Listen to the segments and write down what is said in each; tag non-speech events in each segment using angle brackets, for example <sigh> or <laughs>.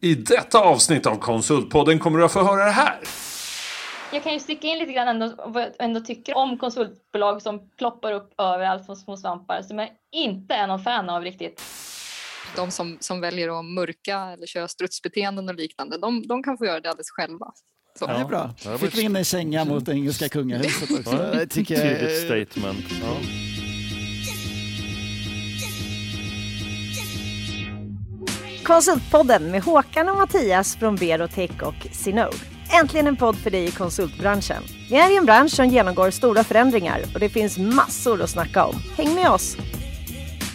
I detta avsnitt av Konsultpodden kommer du att få höra det här. Jag kan ju sticka in lite grann ändå, vad jag ändå tycker om konsultbolag som ploppar upp överallt som små svampar som jag inte är någon fan av riktigt. De som, som väljer att mörka eller köra strutsbeteenden och liknande, de, de kan få göra det alldeles själva. Så. Ja, det är bra. Fick vi in en känga mot det engelska kungahuset också. Ja, Det tycker jag Tydligt statement. Ja. Konsultpodden med Håkan och Mattias från Berotech och Sinode. Äntligen en podd för dig i konsultbranschen. Vi är i en bransch som genomgår stora förändringar och det finns massor att snacka om. Häng med oss!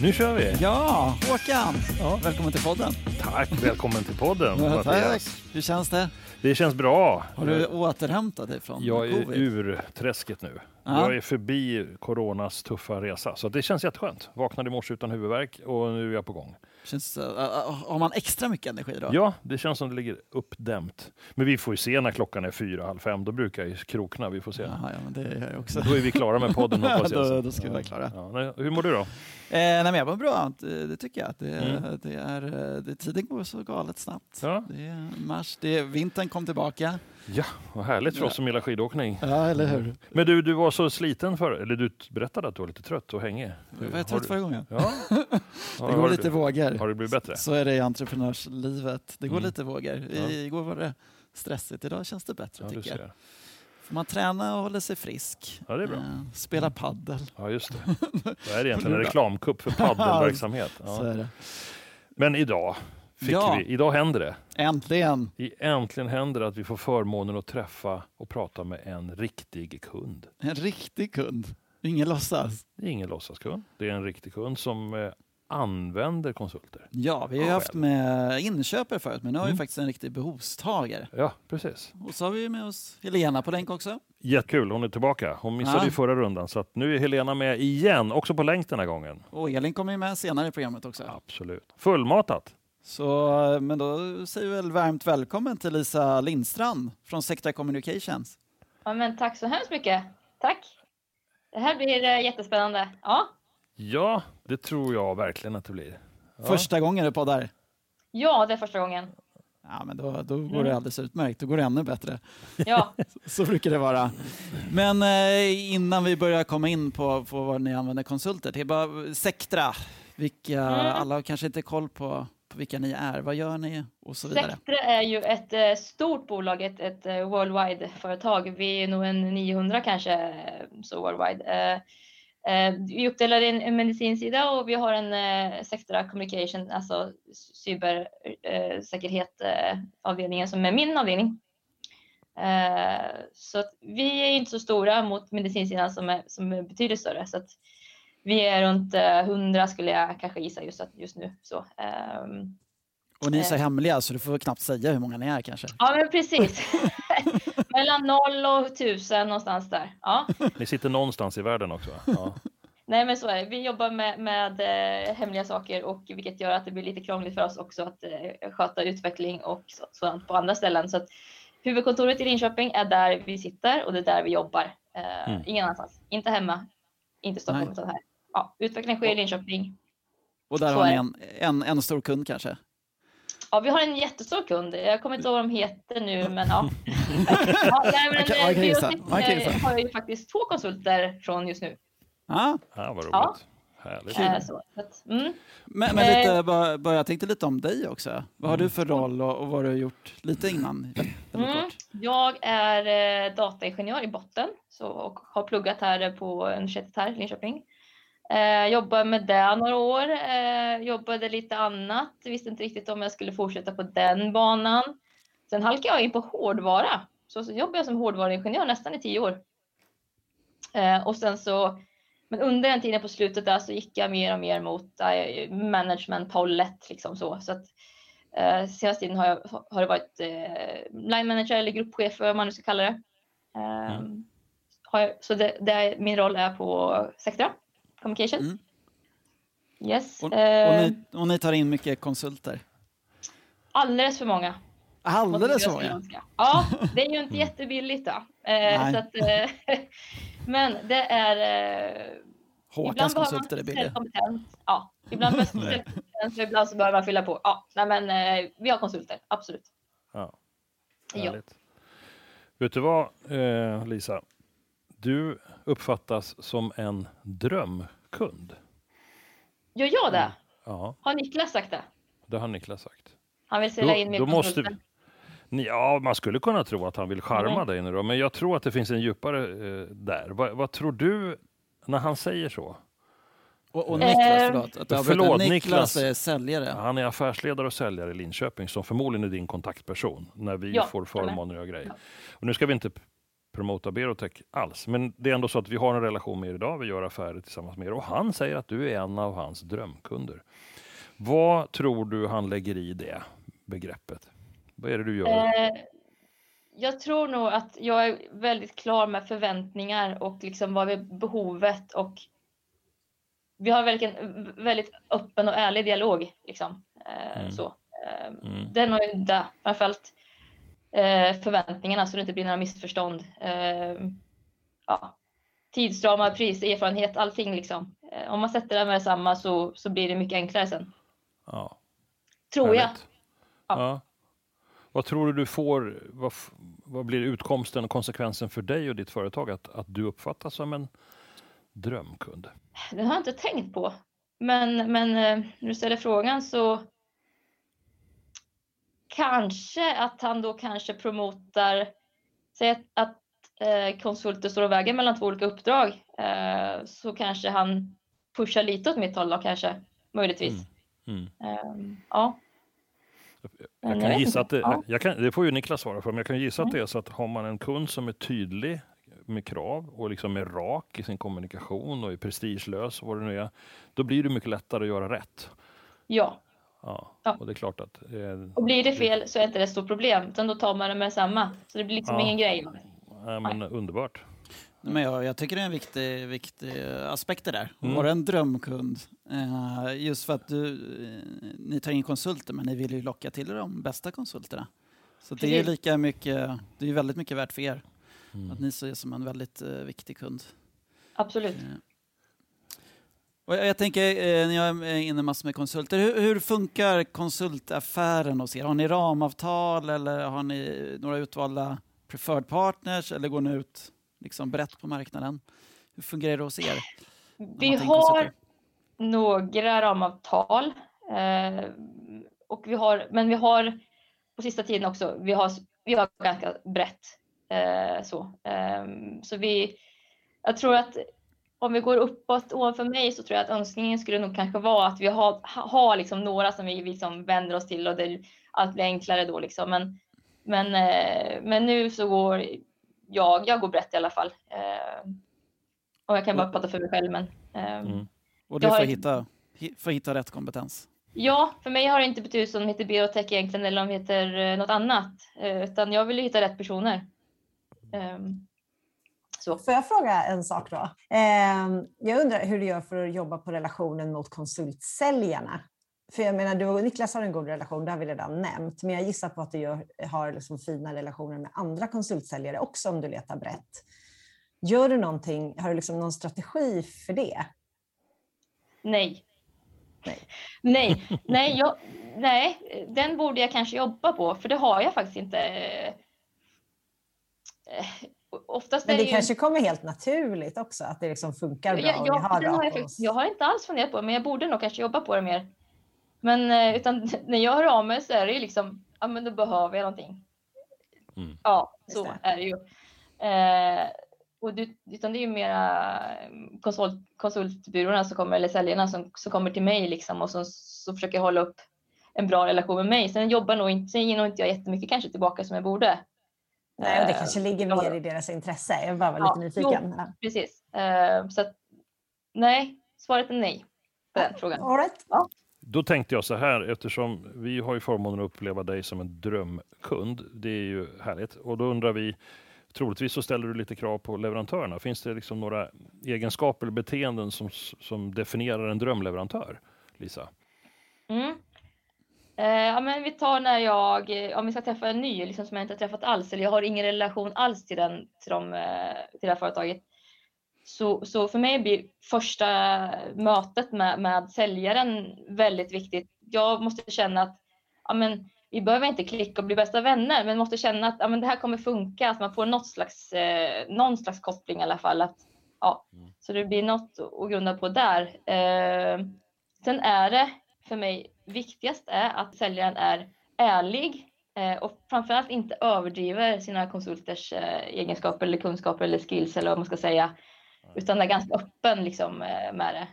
Nu kör vi. Ja, Håkan! Ja. Välkommen till podden. Tack, välkommen till podden Ja, tack. Hur känns det? Det känns bra. Har du återhämtat dig från Jag är covid? ur träsket nu. Ja. Jag är förbi coronas tuffa resa. Så det känns jätteskönt. Vaknade i morse utan huvudvärk och nu är jag på gång. Känns, äh, äh, har man extra mycket energi då? Ja, det känns som det ligger uppdämt. Men vi får ju se när klockan är fyra, halv fem. Då brukar jag ju krokna. Vi får se. Jaha, ja, men det gör jag också. Då är vi klara med podden <laughs> hoppas jag. Då- då ska vi vara klara. Ja, nej, hur mår du då? Eh, nej, men jag var bra, det, tycker jag. Det, Mm. det är, eh, det, tiden går så galet snabbt. Ja. Det är mars, det är, vintern kom tillbaka. Ja, vad härligt för oss som gillar skidåkning. Ja, eller hur? Men du, du var så sliten för eller du berättade att du var lite trött och hängig. Jag var trött förra gången. Ja. <laughs> Det går lite vågor. Har det blivit bättre? Så är det i entreprenörslivet. Det går Mm. lite vågor. I, igår var det stressigt, idag känns det bättre Ja, tycker jag. Får man träna och hålla sig frisk. Ja, det är bra. Eh, spela paddel. Ja, just det. <laughs> Det här är egentligen en reklamkupp för <laughs> paddelverksamhet. Så Ja. är det. Men idag, fick Ja. vi, idag händer det. Äntligen! I Äntligen händer det att vi får förmånen att träffa och prata med en riktig kund. En riktig kund. Ingen låtsas. Det är ingen låtsaskund. Det är en riktig kund som eh, använder konsulter. Ja, vi har ju haft med inköpare förut, men nu har vi Mm. faktiskt en riktig behovstagare. Ja, precis. Och så har vi med oss Helena på länk också. Jättekul, hon är tillbaka. Hon missade Ja. ju förra rundan så nu är Helena med igen, också på länk den här gången. Och Elin kommer ju med senare i programmet också. Absolut. Fullmatat. Så, men då säger vi väl varmt välkommen till Lisa Lindstrand från Sectra Communications. Ja, men tack så hemskt mycket. Tack. Det här blir eh, jättespännande. Ja, Ja, det tror jag verkligen att det blir. Ja. Första gången du poddar. ja det är första gången. Ja, men då, då går Mm. det alldeles utmärkt. Då går det ännu bättre. Ja, <laughs> Så brukar det vara. Men eh, innan vi börjar komma in på, på vad ni använder konsulter till, bara Sectra. Vilka, Mm. Alla har kanske inte koll på, vilka ni är. Vad gör ni? Och så vidare. Sectra är ju ett eh, stort bolag, ett, ett eh, worldwide-företag. Vi är nog en 900 kanske, eh, så worldwide. Vi uppdelar i en, en medicinsida och vi har en Sectra Communication, alltså cybersäkerhet-avdelningen som är min avdelning. Så vi är inte så stora mot medicinsidan som är, som är betydligt större. Så att vi är runt eh, 100 skulle jag kanske gissa just, att- just nu. Så, ehm, Och ni är så Eh. hemliga så du får knappt säga hur många ni är kanske. Ja, men precis. <laughs> Mellan noll och tusen någonstans där. Ja, <laughs> Ni sitter någonstans i världen också. Ja. <laughs> nej, men så är det. Vi jobbar med, med eh, hemliga saker och vilket gör att det blir lite krångligt för oss också att eh, sköta utveckling och så, sådant på andra ställen. Så att huvudkontoret i Linköping är där vi sitter och det är där vi jobbar. Eh, Mm. Ingen annanstans. Inte hemma, inte i Stockholm, Nej. utan här. Ja, utveckling sker i Linköping. Och där Så har ni en, en, en stor kund kanske. Ja, vi har en jättestor kund. Jag kommer inte ihåg vad de heter nu, men ja. <laughs> ja nej, men, kan eh, gissa. har ju faktiskt två konsulter från just nu. Ja, Ja, vad roligt. Ja. Härligt. Eh, så, så att, mm. men, men lite, Eh. bara, bara, jag tänkte lite om dig också. Vad har du för roll och, och vad har du gjort lite innan? Mm. Jag är eh, dataingenjör i botten så, och har pluggat här på universitetet här i Linköping. Eh, jobbar med det några år, eh, jobbade lite annat, visste inte riktigt om jag skulle fortsätta på den banan. Sen halkade jag in på hårdvara, så, så jobbade jag som hårdvaruingenjör nästan i tio år. Eh, och sen så, men under den tiden på slutet där så gick jag mer och mer mot eh, management-hållet liksom så. så att, eh, senaste tiden har, jag, har det varit eh, line manager eller gruppchef, vad man nu ska kalla det. Eh, har jag, så det, det är, min roll är på Sectra Communications. Mm. Yes. Och, och, eh, ni, och ni tar in mycket konsulter? Alldeles för många. Alldeles så jag ja. Ja, det är ju inte <laughs> jättebilligt då. Eh, så att, eh, <laughs> men det är... Eh, Håkans ibland behöver konsulter är man billiga. Ja, ibland Sen så ibland så börjar man fylla på. Ja, nej men eh, vi har konsulter, absolut. Ja, Ja. härligt. Vet du vad, Lisa? Du uppfattas som en drömkund. Gör jag det? Ja, Har Niklas sagt det? det har Niklas sagt. Han vill sälja Då- in mig då på måste konsulten. Ni- Ja, man skulle kunna tro att han vill charma Nej. dig nu då, men jag tror att det finns en djupare eh, där. Vad, vad tror du när han säger så? Och, och Niklas, Eh, förlåt. Att jag förlåt. Niklas Niklas. är säljare. Han är affärsledare och säljare i Linköping som förmodligen är din kontaktperson när vi Ja, får förmåner och grejer. Och nu ska vi inte promota Berotech alls, men det är ändå så att vi har en relation med er idag. Vi gör affärer tillsammans med er och han säger att du är en av hans drömkunder. Vad tror du han lägger i det begreppet? Vad är det du gör? Eh, jag tror nog att jag är väldigt klar med förväntningar och liksom vad är behovet och vi har väldigt, väldigt öppen och ärlig dialog. Liksom. Eh, Mm. så. Eh, Mm. Den ju där, framförallt förväntningarna så det inte blir några missförstånd. Eh, ja. Tidsramar, pris, erfarenhet, allting liksom. Eh, om man sätter det med detsamma så, så blir det mycket enklare sen. Ja, Tror jag. härligt. Ja. Vad tror du du får, vad, vad blir utkomsten och konsekvensen för dig och ditt företag att, att du uppfattas som en drömkund? Det har jag inte tänkt på. Men, men eh, när du ställer frågan så kanske att han då kanske promotar, säg att, att eh, konsulter står och väger mellan två olika uppdrag, eh, så kanske han pushar lite åt mitt håll då kanske, möjligtvis. Mm. Eh, ja. Men Jag kan gissa att det, Ja. jag kan, det får ju Niklas svara för, men jag kan gissa att Mm. det är så att har man en kund som är tydlig med krav och liksom är rak i sin kommunikation och är prestigelös och vad det nu är, då blir det mycket lättare att göra rätt. ja, Ja, Ja. och det är klart att eh, och blir det fel så är inte det ett stort problem, utan då tar man det med samma. Så det blir liksom Ja. ingen grej. ja, men underbart. Men jag, jag tycker det är en viktig, viktig aspekt det där. Mm. vara en drömkund. Eh, just för att du, eh, ni tar in konsulter men ni vill ju locka till er de bästa konsulterna. Så det är lika mycket, det är ju väldigt mycket värt för er. Mm. Att ni ses som en väldigt eh, viktig kund. Absolut. Eh. Och jag tänker, eh, när jag är inne massor med konsulter, hur, hur funkar konsultaffären hos er? Har ni ramavtal eller har ni några utvalda preferred partners eller går ni ut liksom brett på marknaden? Hur fungerar det hos er? Vi har några ramavtal. Eh, och vi har, men vi har på sista tiden också, vi har, vi har ganska brett. Eh, så eh, så vi, jag tror att om vi går uppåt ovanför mig så tror jag att önskningen skulle nog kanske vara att vi har, ha, har liksom några som vi liksom vänder oss till och det, allt blir enklare då. Liksom. Men, men, eh, men nu så går jag, jag går brett i alla fall. Eh, och jag kan bara prata för mig själv. Men, eh, Mm. Och det Jag är har för att ett- hitta, hi- för att hitta rätt kompetens. Ja, för mig har det inte betydelse om de heter biotech egentligen eller om de heter något annat. Utan jag vill hitta rätt personer. Ehm, Så. Får jag fråga en sak då? Eh, jag undrar hur du gör för att jobba på relationen mot konsultsäljarna. För jag menar, du och Niklas har en god relation, det har vi redan nämnt. Men jag gissar på att du gör, har liksom fina relationer med andra konsultsäljare också om du letar brett. Gör du någonting, har du liksom någon strategi för det? Nej. Nej. Nej, nej, jag, nej, den borde jag kanske jobba på för det har jag faktiskt inte. Oftast Men det det ju... kanske kommer helt naturligt också, att det liksom funkar bra jag, och jag, ni har bra har jag, jag har inte alls funderat på det, men jag borde nog kanske jobba på det mer. Men eh, utan <laughs> när jag hör av mig så är det ju liksom, ja men då behöver jag någonting. Mm. Ja, så det. är det ju. Eh, och det, utan det är ju mera konsult, konsultbyråerna som kommer, eller säljarna som, som kommer till mig liksom och som, som försöker hålla upp en bra relation med mig. Sen jobbar nog inte, sen ger nog inte jag jättemycket kanske tillbaka som jag borde. Nej, och det Eh, kanske ligger ja. mer i deras intresse. Jag bara var Ja, lite nyfiken. Ja. Precis. Eh, så att, nej, svaret är nej på den frågan. All right. Då tänkte jag så här, eftersom vi har ju förmånen att uppleva dig som en drömkund. Det är ju härligt. Och då undrar vi, troligtvis så ställer du lite krav på leverantörerna. Finns det liksom några egenskaper eller beteenden som, som definierar en drömleverantör? Lisa? Mm. Eh, ja, men vi tar när jag, eh, om vi ska träffa en ny liksom, som jag inte har träffat alls, eller jag har ingen relation alls till, den, till, de, eh, till det här företaget. Så, så för mig blir första mötet med, med säljaren väldigt viktigt. Jag måste känna att ja, men, vi behöver inte klicka och bli bästa vänner, men måste känna att ja, men det här kommer funka, att man får något slags, eh, någon slags koppling i alla fall. Att, ja, så det blir något att grunda på där. Eh, sen är det för mig viktigast är att säljaren är ärlig eh, och framförallt inte överdriver sina konsulters eh, egenskaper eller kunskaper eller skills eller vad man ska säga. Utan är ganska öppen liksom, eh, med det.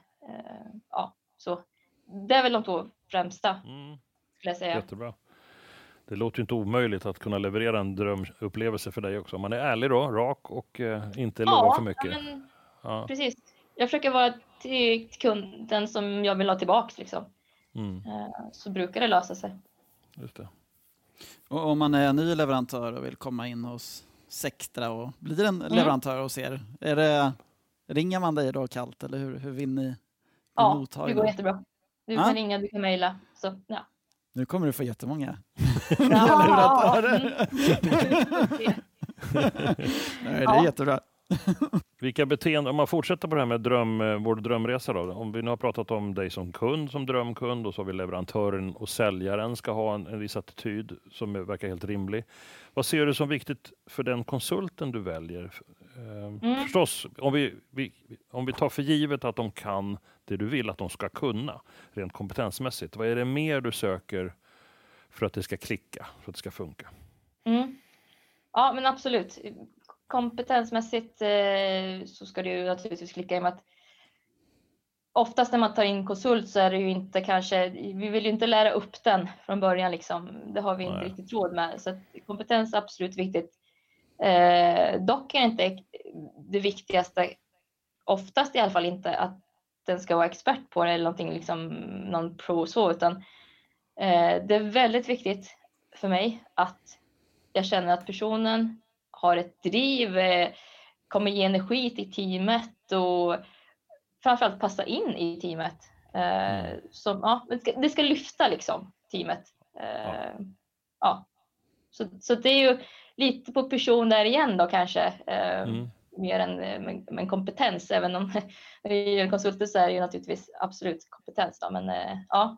Ja, så det är väl de två främsta, Mm. skulle jag säga. Jättebra. Det låter ju inte omöjligt att kunna leverera en drömupplevelse för dig också. Man är ärlig då, rak och inte lovar för mycket. Ja, men, Ja. precis. Jag försöker vara till kunden som jag vill ha tillbaks. Liksom. Mm, Eh, Så brukar det lösa sig. just det. Och om man är ny leverantör och vill komma in hos Sectra och blir en leverantör hos er, är det, ringer man dig då kallt eller hur, hur vill ni Ja, det går jättebra. Du Ja. kan ringa, du kan mejla. Så, ja. Nu kommer du få jättemånga. <laughs> Ja, leverantörer. mm. <laughs> Nej, det är Ja. jättebra. Vilka beteenden, om man fortsätter på det här med dröm, eh, vår drömresa då. Om vi nu har pratat om dig som kund, som drömkund och så har vi leverantören och säljaren ska ha en, en viss attityd som verkar helt rimlig. Vad ser du som viktigt för den konsulten du väljer? Eh, Mm. Förstås, om vi, vi, om vi tar för givet att de kan det du vill att de ska kunna, rent kompetensmässigt. Vad är det mer du söker för att det ska klicka, för att det ska funka? Mm. Ja, men absolut. Kompetensmässigt eh, så ska ju naturligtvis klicka i och med att oftast när man tar in konsult så är det ju inte kanske, vi vill ju inte lära upp den från början liksom. Det har vi inte Nej. riktigt råd med. Så kompetens är absolut viktigt. Eh, dock är inte det viktigaste, oftast i alla fall inte att den ska vara expert på det eller någonting, liksom någon pro så, utan eh, det är väldigt viktigt för mig att jag känner att personen har ett driv, eh, kommer ge energi till teamet och framförallt passa in i teamet. Eh, som, ja, det, ska, det ska lyfta liksom teamet. Eh, ja. Så, så det är ju lite på person där igen då kanske. Mm. Mer än men, men kompetens, även om <laughs> när det gäller konsulter så är det ju naturligtvis absolut kompetens. Då, men ja,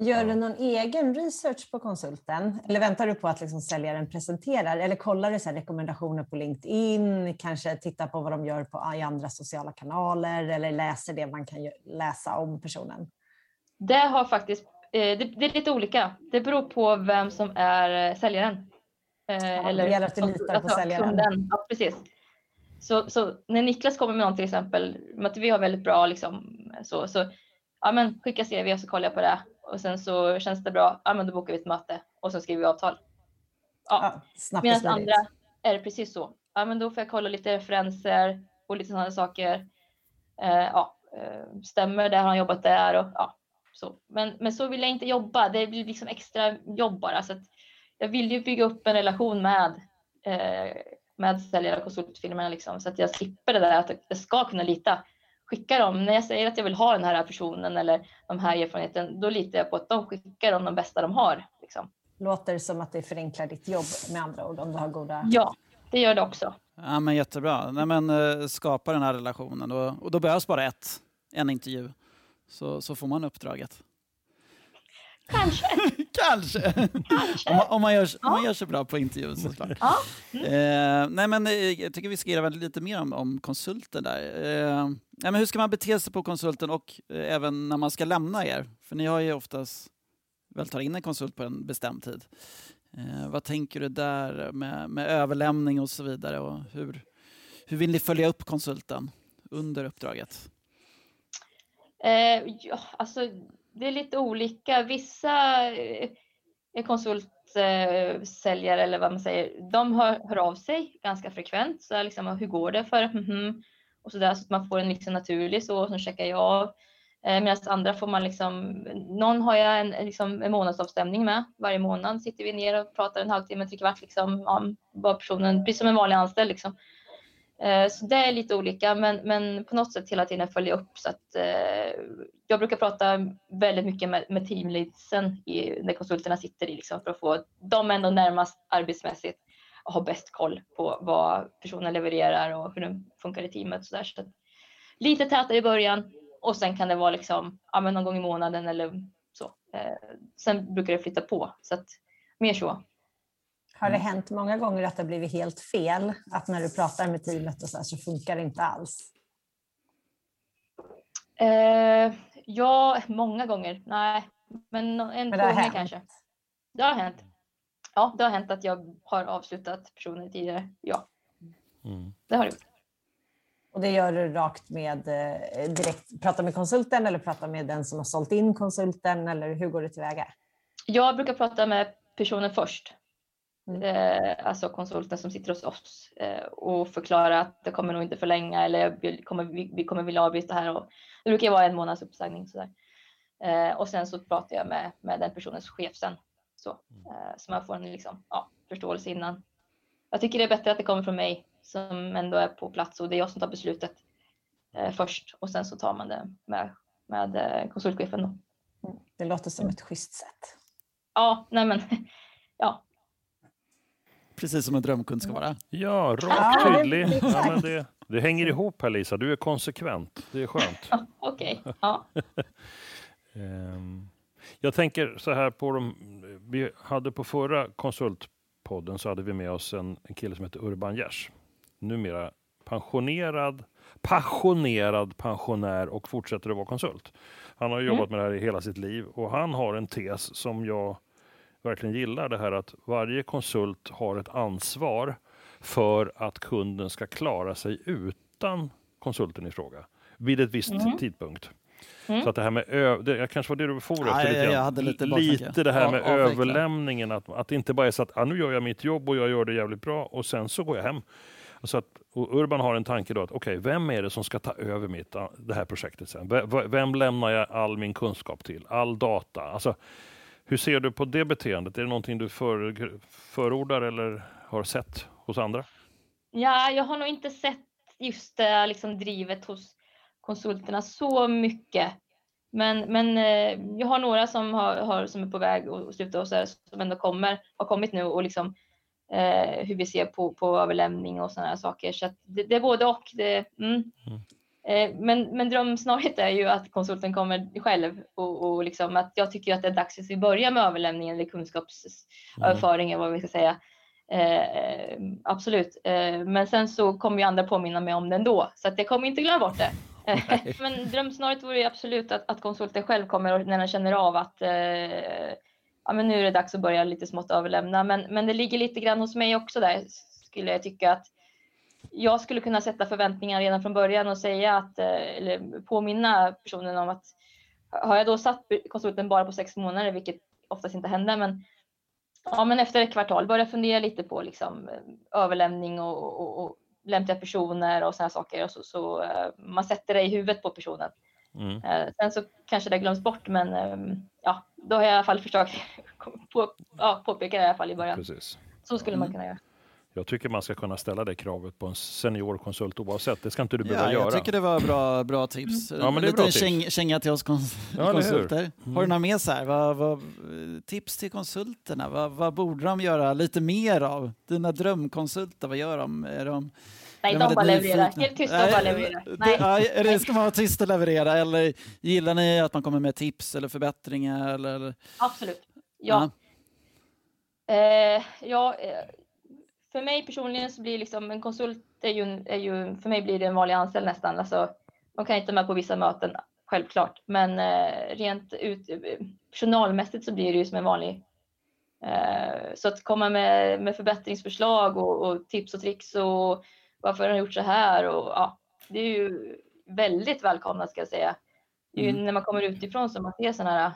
Gör du någon egen research på konsulten? Eller väntar du på att liksom säljaren presenterar? Eller kollar du så rekommendationer på LinkedIn? Kanske tittar på vad de gör på, i andra sociala kanaler? Eller läser det man kan läsa om personen? Det har faktiskt, eh, det, det är lite olika. Det beror på vem som är eh, säljaren. Eh, det gäller att du litar på säljaren. kunden. Ja, precis. Så, så när Niklas kommer med någon till exempel, med att vi har väldigt bra liksom, så, så ja men skicka CV så kollar jag på det och sen så känns det bra, ja men då bokar vi ett möte och så skriver vi avtal. Ja, Ja, Medan andra är det precis så. Ja, men då får jag kolla lite referenser och lite sådana saker. Eh, ja, eh, stämmer det? Har han jobbat där? Och, ja, så. Men, men så vill jag inte jobba. Det blir liksom extra jobb bara. Så jag vill ju bygga upp en relation med, eh, med säljare och konsultfirmorna liksom, så att jag slipper det där att jag ska kunna lita. Skicka dem, när jag säger att jag vill ha den här personen eller de här erfarenheten, då litar jag på att de skickar dem de bästa de har. Liksom. Låter som att det förenklar ditt jobb med andra ord om du har goda... Ja, det gör det också. Ja, men jättebra. Nej, men, eh, skapa den här relationen och, och då behövs bara ett, en intervju. Så, så får man uppdraget. Kanske. <laughs> Kanske! Kanske. om, man, om, man gör, om man gör sig bra på intervjun såklart. Ja. Eh, nej, men, eh, jag tycker vi ska skriva lite mer om, om konsulten där. Eh, nej, men hur ska man bete sig på konsulten och eh, även när man ska lämna er? För ni har ju oftast väl tar in en konsult på en bestämd tid. Eh, vad tänker du där med, med överlämning och så vidare? Och hur, hur vill ni följa upp konsulten under uppdraget? Eh, ja, alltså, det är lite olika. Vissa eh, konsultsäljare eller vad man säger, de hör, hör av sig ganska frekvent. Så liksom, hur går det för mhm, och så där så att man får en liksom naturlig så och checkar jag av. Eh, Medan andra får man liksom, någon har jag en, liksom en månadsavstämning med. Varje månad sitter vi ner och pratar en halvtimme, tre kvart liksom om vad personen, precis som en vanlig anställd liksom. Eh, så det är lite olika, men, men på något sätt hela tiden följa upp. Så att, eh, jag brukar prata väldigt mycket med, med teamleadsen i, när konsulterna sitter i, liksom, för att få dem ändå närmast arbetsmässigt och ha bäst koll på vad personen levererar och hur den funkar i teamet. Så där. Så att lite tätare i början och sen kan det vara liksom, ja, men någon gång i månaden eller så. Eh, sen brukar det flytta på, så att mer så. Har det hänt många gånger att det har blivit helt fel? Att när du pratar med teamet och så, här, så funkar det inte alls? Eh, ja, många gånger. Nej, men en, Men hänt. kanske. Det har hänt. Ja, det har hänt att jag har avslutat personer tidigare. Ja, Mm. det har det gjort. Och det gör du rakt med eh, direkt, prata med konsulten eller prata med den som har sålt in konsulten eller hur går det tillväga? Jag brukar prata med personen först. Mm. Eh, alltså konsulten som sitter hos oss eh, och förklara att det kommer nog inte förlänga eller vi kommer, vi, vi kommer vilja avbryta här. Och, det brukar vara en månads uppsägning. Sådär. Eh, och sen så pratar jag med, med den personens chef sen. Så, eh, så man får en liksom, ja, förståelse innan. Jag tycker det är bättre att det kommer från mig som ändå är på plats och det är jag som tar beslutet först och sen så tar man det med, med konsultchefen. Då. Det låter som ett schysst sätt. Ja, nej men <laughs> ja, Precis som en drömkund ska vara. Ja, rakt det- tydlig. Ja, men det, det hänger ihop här Lisa, du är konsekvent. Det är skönt. <laughs> okej. Ja. <laughs> Ehm, Jag tänker så här på de, vi hade på förra konsultpodden så hade vi med oss en, en kille som heter Urban Gers. Numera pensionerad, passionerad pensionär och fortsätter att vara konsult. Han har jobbat med det här i hela sitt liv och han har en tes som jag verkligen gillar. Det här att varje konsult har ett ansvar för att kunden ska klara sig utan konsulten i fråga vid ett visst Mm. tidpunkt. Mm. Så att det här med det jag kanske var det du for Ja, efter ja, lite jag hade lite lite det här Ja, med avveckla. överlämningen, att, att det inte bara är så att ah, nu gör jag mitt jobb och jag gör det jävligt bra och sen så går jag hem. Alltså att, och Urban har en tanke då att okej, vem är det som ska ta över mitt, det här projektet sen? Vem lämnar jag all min kunskap till? All data? Alltså, hur ser du på det beteendet? Är det någonting du för, förordar eller har sett hos andra? ja, jag har nog inte sett just det liksom drivet hos konsulterna så mycket. Men, men eh, jag har några som, har, har, som är på väg att sluta och så här, som ändå kommer, har kommit nu och liksom eh, hur vi ser på, på överlämning och sådana här saker. Så att det, det är både och. Det, mm. Eh, men, men drömsnarigt är ju att konsulten kommer själv och, och liksom att jag tycker att det är dags att vi börjar med överlämningen eller kunskapsöverföring eller vad vi ska säga. Eh, absolut, eh, men sen så kommer ju andra påminna mig om det ändå så att jag kommer inte glömma bort det. Eh, <laughs> men drömsnarigt vore ju absolut att, att konsulten själv kommer och när den känner av att eh, ja, men nu är det dags att börja lite smått överlämna. Men, men det ligger lite grann hos mig också där skulle jag tycka att jag skulle kunna sätta förväntningar redan från början och säga att, eh, eller påminna personen om att har jag då satt konsulten bara på sex månader, vilket oftast inte händer, men ja, men efter ett kvartal börja fundera lite på liksom, eh, överlämning och, och, och lämpliga personer och sådana saker. Och så, så eh, man sätter det i huvudet på personen. Mm. Sen så kanske det glöms bort, men ja, då har jag i alla fall försökt <laughs> på, ja, påpeka det i alla fall i början. Precis. Så skulle Mm. man kunna göra. Jag tycker man ska kunna ställa det kravet på en seniorkonsult oavsett. Det ska inte du behöva Ja, göra. jag tycker det var bra, bra tips. Ja, men det är Lite bra en tips. käng, känga till oss kons Ja, konsulter. Mm. Har du några mer så här? Vad, vad, tips till konsulterna? Vad, vad borde de göra lite mer av? Dina drömkonsulter, vad gör de? Är de Nej, de bara levererar. Helt tysta och bara levererar. det- Nej. ja, det, ska man vara tyst och leverera eller gillar ni att man kommer med tips eller förbättringar? Eller, eller? Absolut. Ja. Eh, ja, eh, för mig personligen så blir liksom en konsult är ju, är ju för mig blir det en vanlig anställd nästan. Alltså, de kan inte med på vissa möten, självklart, men eh, rent ut, personalmässigt så blir det ju som en vanlig. Eh, så att komma med, med förbättringsförslag och, och tips och tricks och varför har de gjort så här och ja, det är ju väldigt välkomna ska jag säga. Det är ju Mm. när man kommer utifrån som man ser sådana här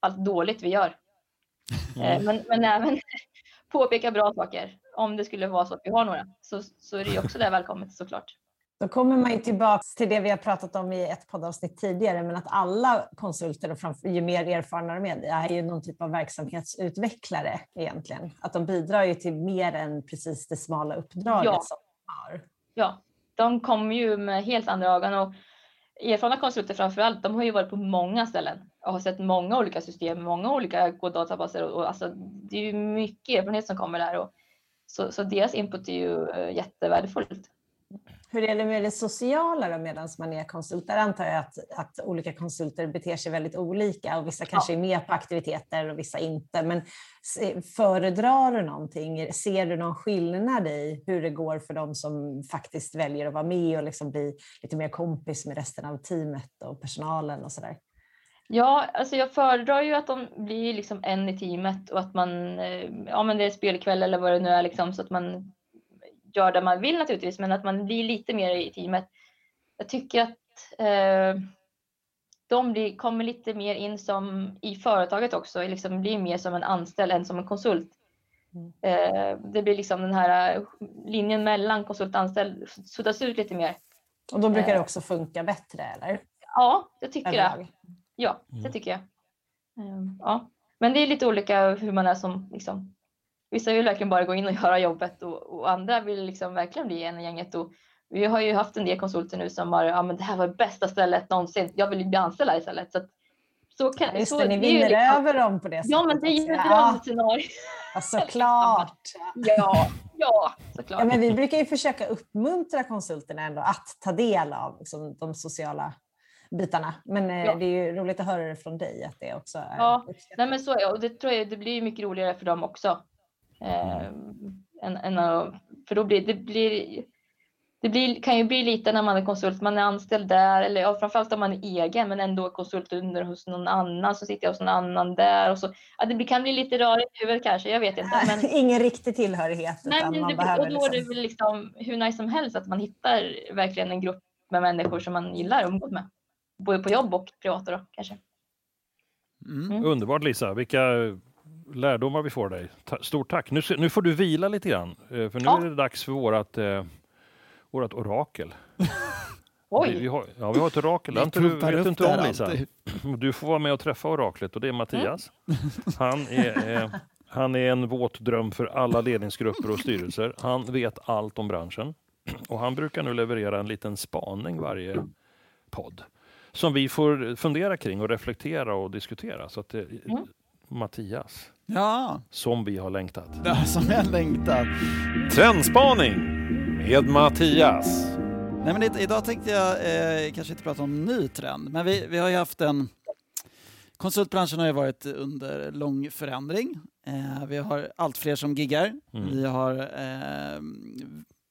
allt dåligt vi gör. <laughs> Eh, Men, men även <laughs> påpeka bra saker. Om det skulle vara så att vi har några så, så är det också det välkommet såklart. Då kommer man ju tillbaka till det vi har pratat om i ett poddavsnitt tidigare, men att alla konsulter, och framför, ju mer erfarna de är, är ju någon typ av verksamhetsutvecklare egentligen. Att de bidrar ju till mer än precis det smala uppdraget Ja. som de har. Ja, de kommer ju med helt andra ögon och erfarna konsulter framför allt, de har ju varit på många ställen och har sett många olika system, många olika databaser och, och alltså, det är ju mycket erfarenhet som kommer där och så, så deras input är ju eh, jättevärdefullt. Hur är det med det sociala då medan man är konsult? Där antar jag att, att olika konsulter beter sig väldigt olika och vissa kanske är med på aktiviteter och vissa inte. Men föredrar du någonting? Ser du någon skillnad i hur det går för de som faktiskt väljer att vara med och liksom bli lite mer kompis med resten av teamet och personalen och sådär? Ja, alltså jag föredrar ju att de blir liksom en i teamet och att man, eh, ja men det är spelkväll eller vad det nu är liksom så att man gör det man vill naturligtvis, men att man blir lite mer i teamet. Jag tycker att eh, de blir, kommer lite mer in som i företaget också, liksom blir mer som en anställd än som en konsult. Mm. Eh, det blir liksom den här linjen mellan konsult och anställd suddas ut lite mer. Och då brukar det eh. också funka bättre eller? Ja, jag tycker det. Ja, det mm. tycker jag. Ehm, ja. Men det är lite olika hur man är som liksom, Vissa vill verkligen bara gå in och <laughs> göra jobbet och, och andra vill liksom verkligen bli en i gänget. Och vi har ju haft en del konsulter nu som har, ja men det här var det bästa stället någonsin. Jag vill bli anställd här istället. Så, så kan, Just så, det, ni vinner liksom, över dem på det sättet. Ja, men det är ju ett drömscenario. Ja, såklart. <laughs> ja, ja, såklart. Ja, men vi brukar ju försöka uppmuntra konsulterna ändå att ta del av liksom, de sociala bitarna. Men eh, ja. det är ju roligt att höra det från dig att det också är Ja, Nej, men så är och det tror jag det blir mycket roligare för dem också. Eh, än, än, för då blir det blir, det blir, kan ju bli lite när man är konsult, man är anställd där eller ja, framförallt om man är egen men ändå konsult under hos någon annan så sitter jag hos någon annan där och så. Ja, det kan bli lite rörigt i huvudet kanske, jag vet inte. Men, <laughs> Ingen riktig tillhörighet. Nej, men man det, behöver och då liksom... är det väl liksom hur nice som helst att man hittar verkligen en grupp med människor som man gillar att umgås med. Både på jobb och privat då kanske. Mm. Mm. Underbart Lisa, vilka lärdomar vi får dig. Stort tack. Nu, nu får du vila lite grann, eh, för nu ja. är det dags för vårat, eh, vårat orakel. <laughs> Oj! Vi, vi, har, ja, vi har ett orakel. Det du, vet inte om Lisa? Alltid. <clears throat> Du får vara med och träffa oraklet och det är Mattias. Mm. <laughs> Han är, eh, han är en våt dröm för alla ledningsgrupper och styrelser. Han vet allt om branschen <clears throat> och han brukar nu leverera en liten spaning varje podd som vi får fundera kring och reflektera och diskutera. Så att det, mm. Mattias, Ja. Som vi har längtat. Ja, som har längtat. Trendspaning med Mattias. Nej, men idag tänkte jag eh, kanske inte prata om ny trend, men vi, vi har ju haft en... Konsultbranschen har ju varit under lång förändring. Eh, vi har allt fler som giggar. Mm. Vi har eh,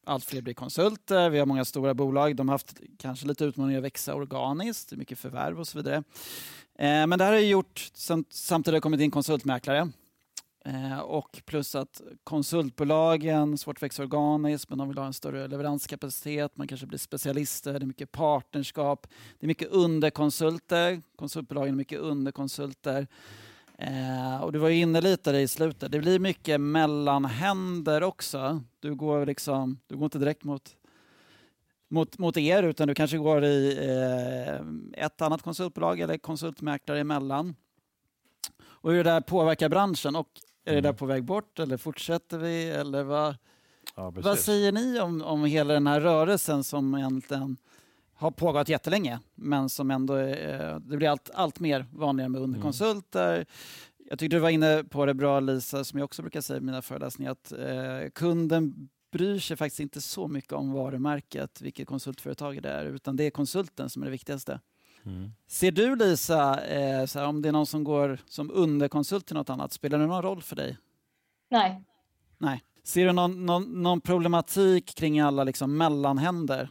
allt fler blir konsulter. Vi har många stora bolag. De har haft kanske lite utmaningar att växa organiskt, mycket förvärv och så vidare. Eh, men det här har gjort, samtidigt har kommit in konsultmäklare. Eh, och plus att konsultbolagen, svårt att växa organiskt, men de vill ha en större leveranskapacitet, man kanske blir specialister, det är mycket partnerskap, det är mycket underkonsulter, konsultbolagen är mycket underkonsulter. Eh, och du var inne lite där i slutet, det blir mycket mellanhänder också. Du går, liksom, du går inte direkt mot mot, mot er utan du kanske går i eh, ett annat konsultbolag eller konsultmäklare emellan. Och hur det där påverkar branschen och är det där mm. på väg bort eller fortsätter vi eller vad, ja, vad säger ni om, om hela den här rörelsen som egentligen har pågått jättelänge men som ändå är, det blir allt, allt mer vanligare med underkonsulter. Mm. Jag tyckte du var inne på det bra Lisa, som jag också brukar säga i mina föreläsningar, att eh, kunden bryr sig faktiskt inte så mycket om varumärket, vilket konsultföretag det är, utan det är konsulten som är det viktigaste. Mm. Ser du Lisa, eh, här, om det är någon som går som underkonsult till något annat, spelar det någon roll för dig? Nej. Nej. Ser du någon, någon, någon problematik kring alla liksom mellanhänder?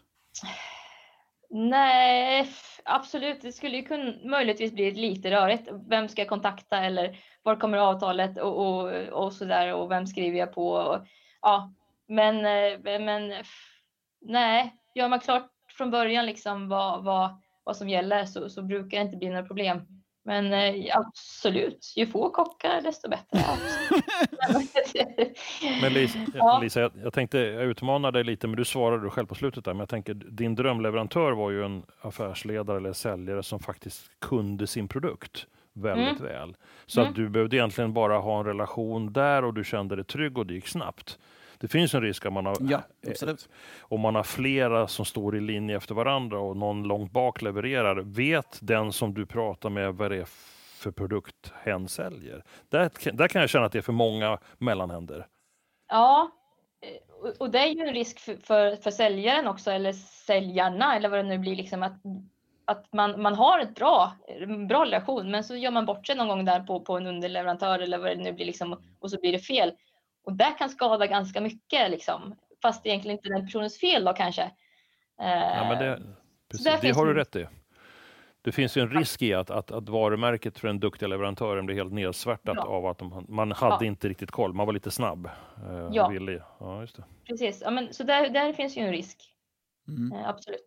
Nej, absolut. Det skulle ju kunna, möjligtvis bli lite rörigt. Vem ska jag kontakta eller var kommer avtalet och, och, och så där och vem skriver jag på? Och, ja, men, eh, men nej, gör man klart från början liksom vad, vad, vad som gäller så, så brukar det inte bli några problem. Men eh, absolut, ju få kockar desto bättre. <laughs> men Lisa, <laughs> ja. Lisa jag, jag, tänkte jag utmanar dig lite, men du svarade själv på slutet där. Men jag tänker, din drömleverantör var ju en affärsledare eller säljare som faktiskt kunde sin produkt väldigt mm. väl. Så mm. att du behövde egentligen bara ha en relation där och du kände dig trygg och det gick snabbt. Det finns en risk att man har, ja, absolut. om man har flera som står i linje efter varandra och någon långt bak levererar, vet den som du pratar med vad det är för produkt hen säljer? Där, där kan jag känna att det är för många mellanhänder. Ja, och, och det är ju en risk för, för, för säljaren också, eller säljarna, eller vad det nu blir, liksom att, att man, man har ett bra, en bra relation, men så gör man bort sig någon gång där på, på en underleverantör eller vad det nu blir, liksom, och så blir det fel. Och det kan skada ganska mycket, liksom, fast det egentligen inte är den personens fel då kanske. Ja, men det, Så precis, det finns har du rätt i. Det finns ju en risk i att, att, att varumärket för den duktiga leverantören blir helt nedsvärtat Ja. av att de, man hade Ja. inte riktigt koll, man var lite snabb. eh, Ja. och Villig. Ja, just det. Precis, ja, men, så där, där finns ju en risk, Mm. eh, absolut.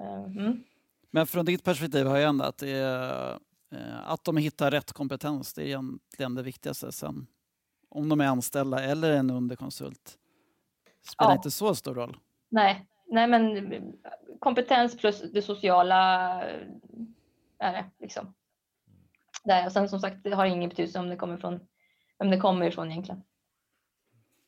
Eh, Mm. Men från ditt perspektiv har jag ändå att, det är, eh, att de hittar rätt kompetens, det är egentligen det viktigaste. Sen om de är anställda eller en underkonsult spelar Ja. inte så stor roll. Nej, nej, men kompetens plus det sociala är det liksom. Där. Och sen som sagt, det har ingen betydelse om det kommer från vem det kommer ifrån egentligen.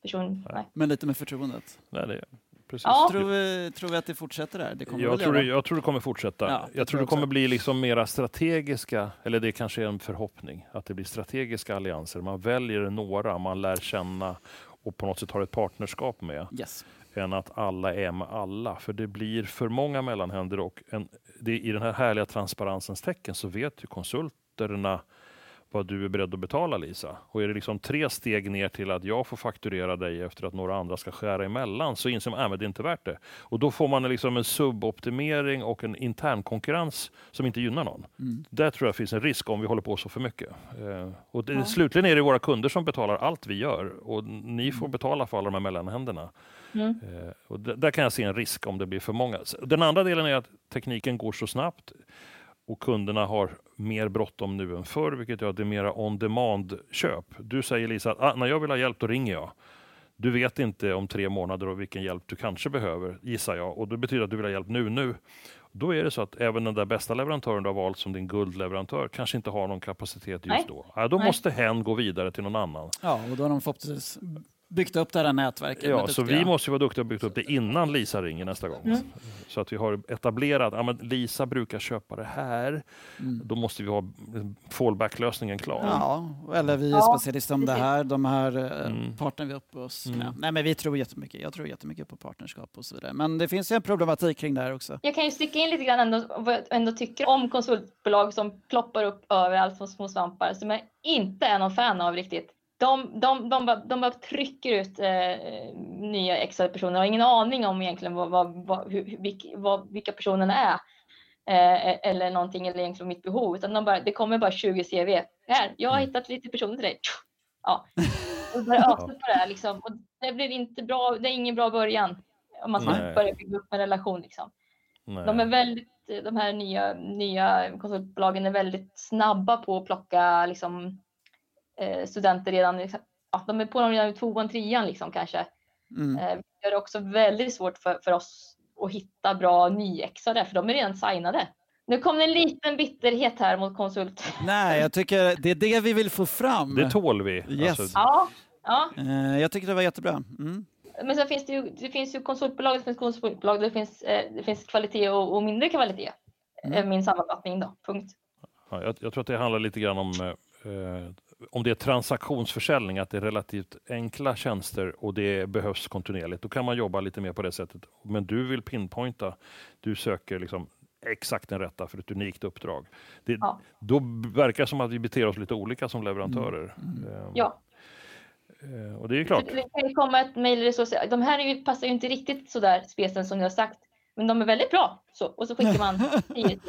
Person, nej. Men lite med förtroendet. Nej, det, precis. Ja. Tror, vi, tror vi att det fortsätter där? Det kommer Jag tror, det, jag tror det kommer fortsätta. Ja, jag tror det kommer också. bli liksom mera strategiska, eller det kanske är en förhoppning, att det blir strategiska allianser. Man väljer några man lär känna och på något sätt har ett partnerskap med, Yes. än att alla är med alla. För det blir för många mellanhänder och en, det, i den här härliga transparensens tecken så vet ju konsulterna vad du är beredd att betala Lisa. Och är det liksom tre steg ner till att jag får fakturera dig efter att några andra ska skära emellan så inser man att det är inte värt det. Och då får man liksom en suboptimering och en intern konkurrens som inte gynnar någon. Mm. Där tror jag finns en risk om vi håller på så för mycket. Eh, och det, Ja. Slutligen är det våra kunder som betalar allt vi gör och ni får betala för alla de här mellanhänderna. Mm. Eh, och där kan jag se en risk om det blir för många. Den andra delen är att tekniken går så snabbt och kunderna har mer bråttom nu än förr, vilket gör att det är mera on demand-köp. Du säger Lisa, att ah, när jag vill ha hjälp då ringer jag. Du vet inte om tre månader och vilken hjälp du kanske behöver, gissar jag. Och det betyder att du vill ha hjälp nu, nu. Då är det så att även den där bästa leverantören du har valt som din guldleverantör kanske inte har någon kapacitet just Nej. då. Ja, då Nej. måste hen gå vidare till någon annan. Ja, och då har de förhoppningsvis byggt upp det här nätverket. Ja, så vi måste ju vara duktiga och byggt upp det innan Lisa ringer nästa gång. Mm. Så att vi har etablerat, ja men Lisa brukar köpa det här. Mm. Då måste vi ha fallback-lösningen klar. Ja, eller vi är Ja, specialister om det här. De här eh, Mm. partner vi upp oss Mm. med. Nej, men vi tror jättemycket. Jag tror jättemycket på partnerskap och så vidare. Men det finns ju en problematik kring det här också. Jag kan ju sticka in lite grann ändå vad jag ändå tycker om konsultbolag som ploppar upp överallt som små svampar som jag inte är någon fan av riktigt. De, de, de, bara, de bara trycker ut eh, nya extra personer och har ingen aning om egentligen vad, vad, vad, hur, vilk, vad, vilka personerna är. Eh, eller någonting eller egentligen mitt behov. Utan de bara, det kommer bara 20 CV. Här, jag har Mm. hittat lite personer till dig. Ja. <laughs> Och börjar ösa på det här liksom. Och det blir inte bra, det är ingen bra början. Om man ska Nej. börja bygga upp en relation liksom. Nej. De är väldigt, de här nya, nya konsultbolagen är väldigt snabba på att plocka liksom, studenter redan. Liksom, ja, de är på dem redan i tvåan, trean liksom kanske. Mm. Eh, det gör det också väldigt svårt för, för oss att hitta bra nyexade för de är redan signade. Nu kom det en liten bitterhet här mot konsult. Nej, jag tycker det är det vi vill få fram. Det tål vi. Yes. Alltså, Ja, ja. Eh, jag tycker det var jättebra. Mm. men sen finns det ju, det finns ju konsultbolag, det finns konsultbolag, det finns, eh, det finns kvalitet och, och mindre kvalitet. Mm. Eh, Min sammanfattning då, punkt. ja, jag, jag tror att det handlar lite grann om eh, om det är transaktionsförsäljning, att det är relativt enkla tjänster och det behövs kontinuerligt. Då kan man jobba lite mer på det sättet. Men du vill pinpointa, du söker liksom exakt den rätta för ett unikt uppdrag. Det, Ja. Då verkar det som att vi beter oss lite olika som leverantörer. Eh, Ja. eh, Och det är ju klart. Det kan komma ett mejl. De här är ju, passar ju inte riktigt så där specen som ni har sagt. Men de är väldigt bra. Så, och så skickar man <laughs> 10 CV.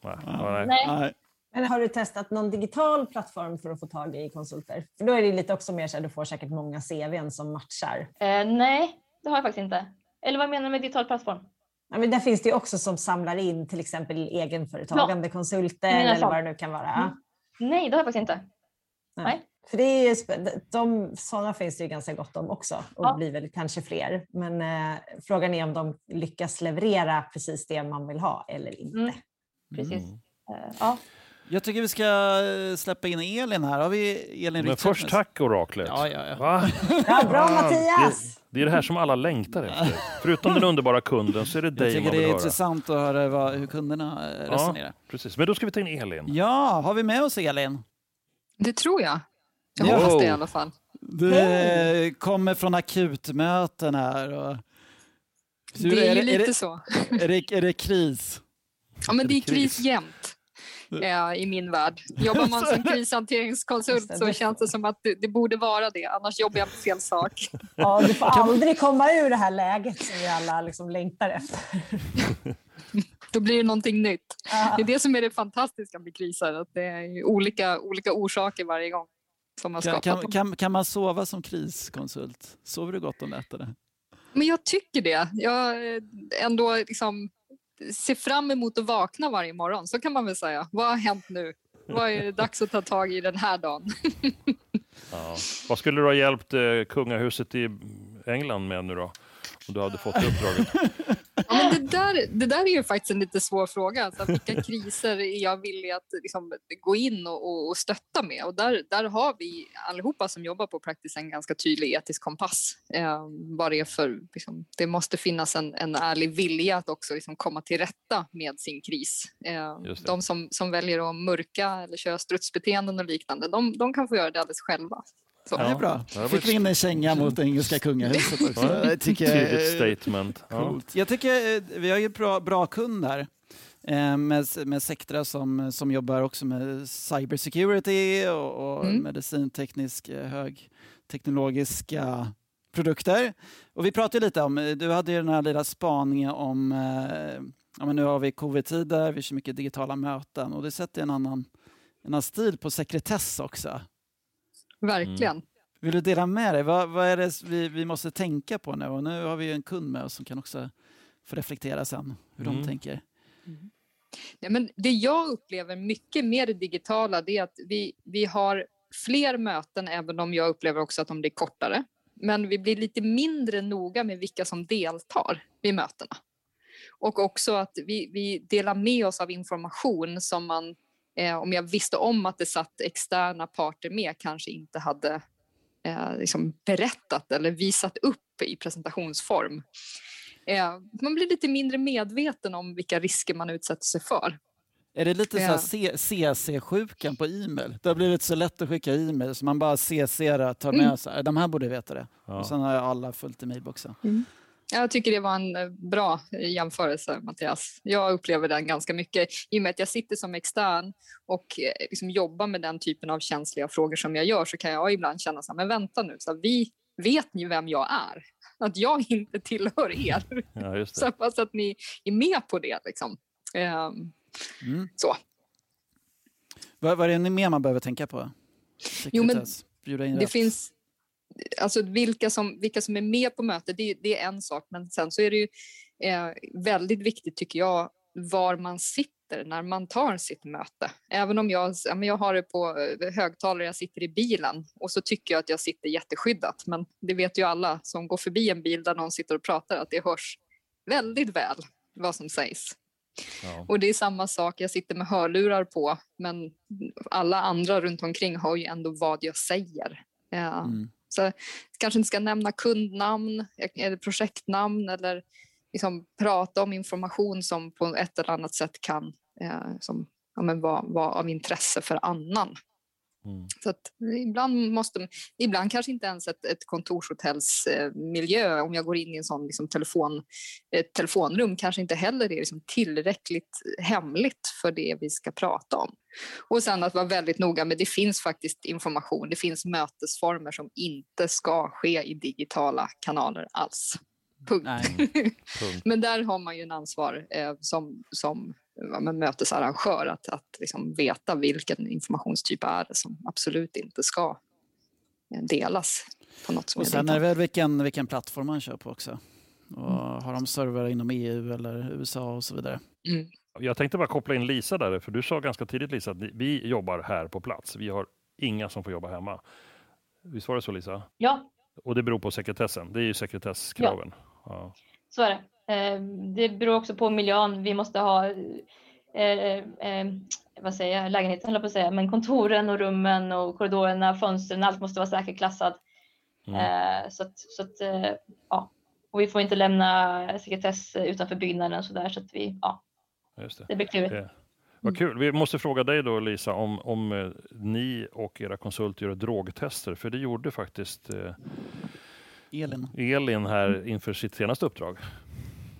Nej. Nej, Nej. Men har du testat någon digital plattform för att få tag i konsulter? För då är det lite också mer så att du får säkert många CVn som matchar. eh, nej, det har jag faktiskt inte. Eller vad menar du med digital plattform? Ja, men där finns det ju också som samlar in till exempel egenföretagande konsulter Men jag eller sa- vad det nu kan vara. Mm. Nej, det har jag faktiskt inte. Nej. För det är ju, de, sådana finns det ju ganska gott om också och Ja. blir väl kanske fler. Men eh, frågan är om de lyckas leverera precis det man vill ha eller inte. Mm. Precis. Mm. Eh, ja. Jag tycker vi ska eh, släppa in Elin här. Har vi Elin Men först tack oraklet. Ja, ja, ja. Va? Ja, bra Mattias! Det, det är det här som alla längtar efter. Förutom den underbara kunden så är det Jag dig tycker man det vill är höra. intressant att höra vad, hur kunderna eh, Ja. resonerar. Precis. Men då ska vi ta in Elin. Ja, har vi med oss Elin? Det tror jag. Jag Wow. hoppas det i alla fall. Du kommer från akutmöten här. Och... Det är ju är, lite det, så. är, det, är det kris? Ja, men det är kris? kris jämt <laughs> eh, i min värld. Jobbar man som <laughs> krishanteringskonsult så känns det som att det, det borde vara det, annars jobbar jag på fel sak. <laughs> Ja, du får aldrig komma ur det här läget som vi alla liksom längtar efter. Då blir det någonting nytt. Det är det som är det fantastiska med kriser, att det är olika, olika orsaker varje gång som man Kan, kan, kan, kan man sova som kriskonsult? Sover du gott om nätterna? Men jag tycker det. Jag eh, ändå liksom ser fram emot att vakna varje morgon, så kan man väl säga. Vad har hänt nu? Vad är det dags att ta tag i den här dagen? <laughs> Ja. Vad skulle du ha hjälpt eh, kungahuset i England med nu då? Om du hade fått uppdraget? <laughs> Men det, <gasps> där, det där är ju faktiskt en lite svår fråga. Så vilka <laughs> kriser är jag villig att liksom, gå in och, och, stötta med? Och där, där har vi allihopa som jobbar på Practice en ganska tydlig etisk kompass. Eh, vad det, för, liksom, det måste finnas en, en ärlig vilja att också liksom, komma till rätta med sin kris. Eh, de som, som väljer att mörka eller köra strutsbeteenden och liknande, de, de kan få göra det alldeles själva. Så. Ja, det är bra. det Fick vi in en känga mot engelska kungahuset också. Ja, Jag tycker, Tydligt statement. Ja. Jag tycker eh, vi har ju bra, bra kunder eh, med, med Sectra som, som jobbar också med cybersecurity och, och Mm. medicinteknisk eh, högteknologiska produkter. Och vi pratade lite om, du hade ju den här lilla spaningen om, eh, ja, men nu har vi covid-tider, vi kör mycket digitala möten och det sätter en annan, en annan stil på sekretess också. Verkligen. Vill du dela med dig? Vad, vad är det vi, vi måste tänka på nu? Och nu har vi ju en kund med oss som kan också få reflektera sen hur Mm. de tänker. Ja, men det jag upplever mycket med det digitala det är att vi, vi har fler möten, även om jag upplever också att de blir kortare. Men vi blir lite mindre noga med vilka som deltar vid mötena. Och också att vi, vi delar med oss av information som man, eh, om jag visste om att det satt externa parter med, kanske inte hade eh, liksom berättat eller visat upp i presentationsform. Eh, man blir lite mindre medveten om vilka risker man utsätter sig för. Är det lite Ja. så här C- CC-sjukan på e-mail? Det har blivit så lätt att skicka e-mail så man bara CC tar med Mm. sig. De här borde veta det. Ja. Och sen har jag alla fullt i mailboxen. Jag tycker det var en eh, bra jämförelse, Mattias. Jag upplever den ganska mycket i och med att jag sitter som extern och eh, liksom jobbar med den typen av känsliga frågor som jag gör så kan jag ibland känna så här, men vänta nu, så här, vi vet ni vem jag är? <laughs> Att jag inte tillhör er. <laughs> Ja, just Så hoppas att ni är med på det. Liksom. Ehm, Mm. Så. Vad, vad är det mer man behöver tänka på? Jo, men Sekretess. Bjuda in Det rätt. finns, alltså vilka som, vilka som är med på mötet, det, det är en sak, men sen så är det ju eh, väldigt viktigt tycker jag var man sitter när man tar sitt möte. Även om jag, jag har det på eh, högtalare, jag sitter i bilen och så tycker jag att jag sitter jätteskyddat, men det vet ju alla som går förbi en bil där någon sitter och pratar att det hörs väldigt väl vad som sägs. Ja. Och det är samma sak, jag sitter med hörlurar på men alla andra runt omkring hör ju ändå vad jag säger. Ja. Mm. Så kanske inte ska nämna kundnamn eh, eller projektnamn eller liksom prata om information som på ett eller annat sätt kan eh, som, ja, men vara, vara av intresse för annan. Mm. Så ibland, måste, ibland kanske inte ens ett, ett kontorshotells eh, om jag går in i en sån liksom telefon, ett telefonrum, kanske inte heller är liksom tillräckligt hemligt för det vi ska prata om. Och sen att vara väldigt noga med, det finns faktiskt information, det finns mötesformer som inte ska ske i digitala kanaler alls. Punkt. Nej. <laughs> Punkt. Men där har man ju en ansvar eh, som, som ja, men mötesarrangör att, att liksom veta vilken informationstyp är det som absolut inte ska eh, delas på något som Och sen är det väl vilken, vilken plattform man kör på också. Och har de servrar inom EU eller USA och så vidare. Mm. Jag tänkte bara koppla in Lisa där, för du sa ganska tidigt Lisa att vi jobbar här på plats. Vi har inga som får jobba hemma. Visst var det så Lisa? Ja, Och det beror på sekretessen. Det är ju sekretesskraven. Ja. så är det. Eh, Det beror också på miljön. Vi måste ha eh, eh, vad säger jag, lägenheten höll på att säga, men kontoren och rummen och korridorerna, fönstren, allt måste vara säkerklassat. Mm. Eh, Så att, så att eh, ja, och vi får inte lämna sekretess utanför byggnaden och så där så att vi, ja, Just det. det blir klurigt. Eh, Vad kul. Vi måste fråga dig då Lisa om, om eh, ni och era konsulter gör drogtester, för det gjorde faktiskt eh, Elin. Elin här inför sitt senaste uppdrag.